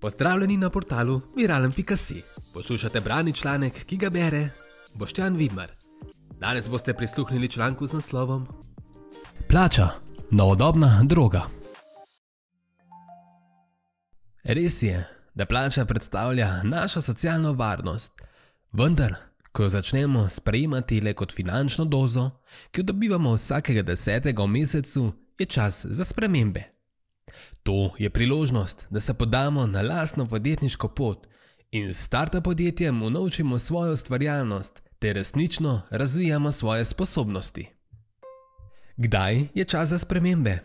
Pozdravljeni na portalu viralen.si. Poslušate brani članek, ki ga bere Boštjan Vidmar. Danes boste prisluhnili članku z naslovom Plača, novodobna droga. Res je, da plača predstavlja našo socialno varnost, vendar, ko jo začnemo sprejemati le kot finančno dozo, ki jo dobivamo vsakega desetega v mesecu, je čas za spremembe. To je priložnost, da se podamo na lastno podjetniško pot in s startup podjetjem unovčimo svojo ustvarjalnost ter resnično razvijamo svoje sposobnosti. Kdaj je čas za spremembe?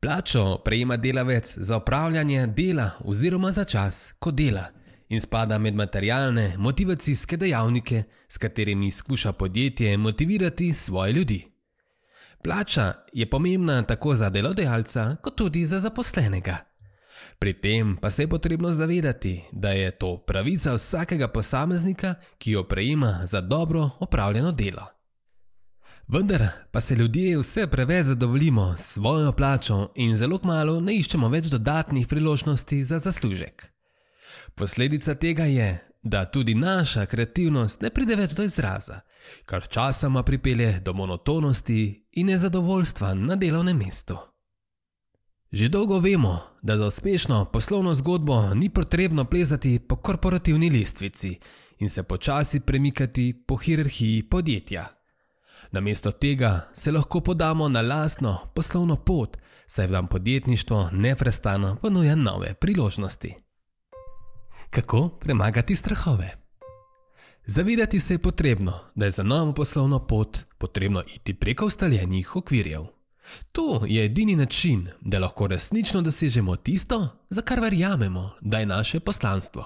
Plačo prejema delavec za opravljanje dela oziroma za čas, ko dela in spada med materialne motivacijske dejavnike, s katerimi skuša podjetje motivirati svoje ljudi. Plača je pomembna tako za delodajalca, kot tudi za zaposlenega. Pri tem pa se je potrebno zavedati, da je to pravica vsakega posameznika, ki jo prejema za dobro opravljeno delo. Vendar pa se ljudje vse preveč zadovoljimo s svojo plačo in zelo malo ne iščemo več dodatnih priložnosti za zaslužek. Posledica tega je, da tudi naša kreativnost ne pride več do izraza, kar časoma pripelje do monotonosti in nezadovoljstva na delovnem mestu. Že dolgo vemo, da za uspešno poslovno zgodbo ni potrebno plezati po korporativni lestvici in se počasi premikati po hierarhiji podjetja. Namesto tega se lahko podamo na lastno poslovno pot, saj vam podjetništvo neprestano ponuja nove priložnosti. Kako premagati strahove? Zavedati se je potrebno, da je za novo poslovno pot potrebno iti preko ustaljenih okvirjev. To je edini način, da lahko resnično dosežemo tisto, za kar verjamemo, da je naše poslanstvo.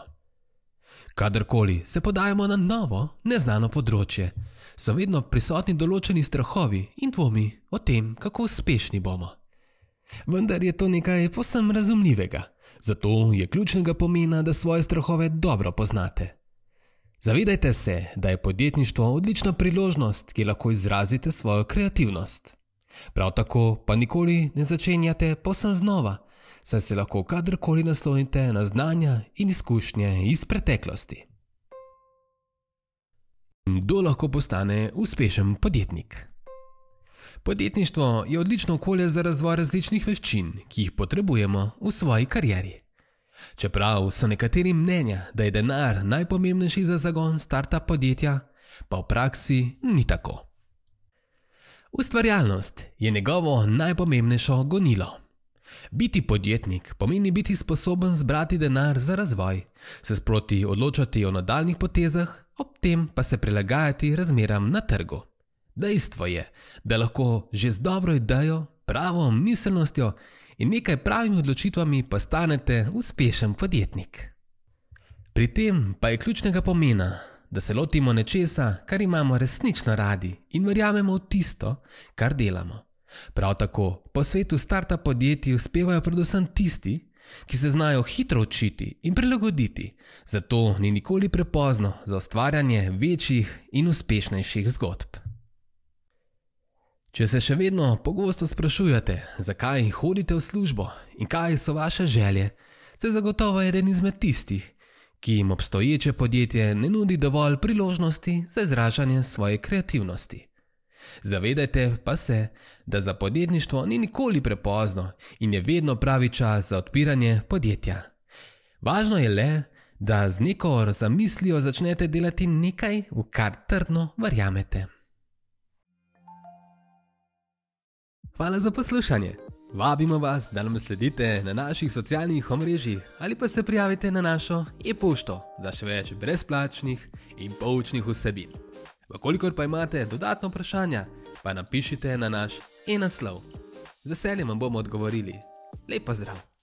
Kadarkoli se podajamo na novo, neznano področje, so vedno prisotni določeni strahovi in dvomi o tem, kako uspešni bomo. Vendar je to nekaj posem razumljivega, zato je ključnega pomena, da svoje strahove dobro poznate. Zavedajte se, da je podjetništvo odlična priložnost, ki lahko izrazite svojo kreativnost. Prav tako pa nikoli ne začenjate posem znova, saj se lahko kadarkoli naslonite na znanja in izkušnje iz preteklosti. Kdo lahko postane uspešen podjetnik? Podjetništvo je odlično okolje za razvoj različnih veščin, ki jih potrebujemo v svoji karieri. Čeprav so nekateri mnenja, da je denar najpomembnejši za zagon startup podjetja, pa v praksi ni tako. Ustvarjalnost je njegovo najpomembnejše gonilo. Biti podjetnik pomeni biti sposoben zbrati denar za razvoj, se sproti odločati o nadaljnih potezah, ob tem pa se prilagajati razmeram na trgu. Dejstvo je, da lahko že z dobro idejo, pravo miselnostjo in nekaj pravimi odločitvami postanete uspešen podjetnik. Pri tem pa je ključnega pomena, da se lotimo nečesa, kar imamo resnično radi in verjamemo v tisto, kar delamo. Prav tako po svetu startup podjetij uspevajo predvsem tisti, ki se znajo hitro učiti in prilagoditi, zato ni nikoli prepozno za ustvarjanje večjih in uspešnejših zgodb. Če se še vedno pogosto sprašujete, zakaj hodite v službo in kaj so vaše želje, ste zagotovo eden izmed tistih, ki jim obstoječe podjetje ne nudi dovolj priložnosti za izražanje svoje kreativnosti. Zavedajte pa se, da za podjetništvo ni nikoli prepozno in je vedno pravi čas za odpiranje podjetja. Važno je le, da z neko zamislijo začnete delati nekaj, v kar trdno verjamete. Hvala za poslušanje. Vabimo vas, da nam sledite na naših socialnih omrežjih ali pa se prijavite na našo e-pošto za še več brezplačnih in poučnih vsebin. Vkolikor pa imate dodatno vprašanja, pa napišite na naš e-naslov. Z veseljem vam bomo odgovorili. Lep pozdrav!